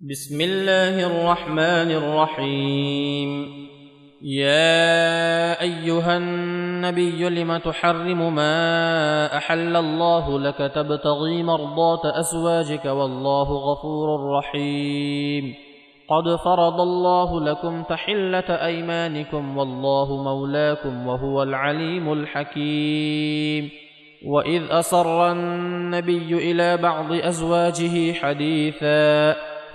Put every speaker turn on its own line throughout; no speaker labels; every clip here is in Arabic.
بسم الله الرحمن الرحيم. يا أيها النبي لم تحرم ما أحل الله لك تبتغي مرضات أزواجك والله غفور رحيم. قد فرض الله لكم تحلة أيمانكم والله مولاكم وهو العليم الحكيم. وإذ اسر النبي إلى بعض أزواجه حديثا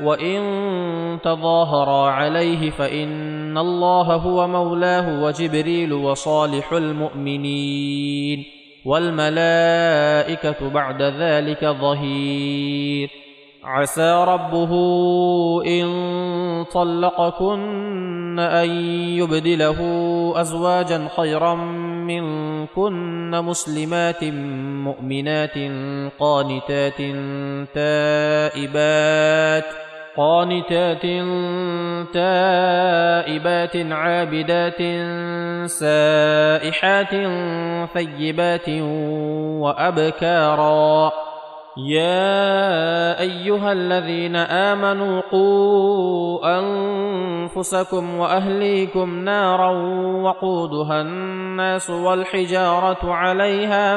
وإن تظاهرا عليه فإن الله هو مولاه وجبريل وصالح المؤمنين والملائكة بعد ذلك ظهير عسى ربه إن طلقكن أن يبدله أزواجا خيرا منكن مسلمات مؤمنات قانتات تائبات قانتات تائبات عابدات سائحات ثيبات وأبكارا. يا أيها الذين آمنوا قوا أنفسكم وأهليكم نارا وقودها الناس والحجارة عليها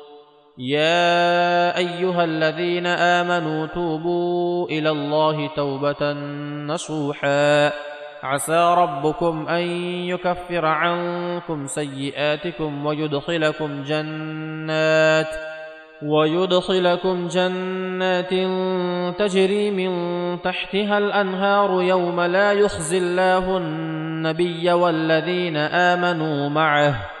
يا ايها الذين امنوا توبوا إلى الله توبه نصوحا عسى ربكم ان يكفر عنكم سيئاتكم ويدخلكم جنات ويدخلكم جنات تجري من تحتها الانهار يوم لا يخزي الله النبي والذين امنوا معه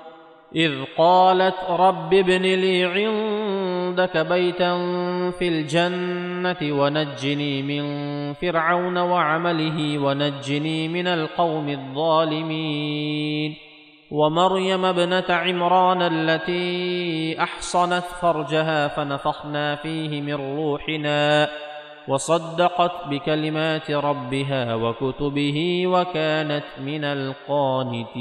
إذ قالت رب ابن لي عندك بيتا في الجنة ونجني من فرعون وعمله ونجني من القوم الظالمين. ومريم ابنة عمران التي أحصنت فرجها فنفخنا فيه من روحنا وصدقت بكلمات ربها وكتبه وكانت من القانتين.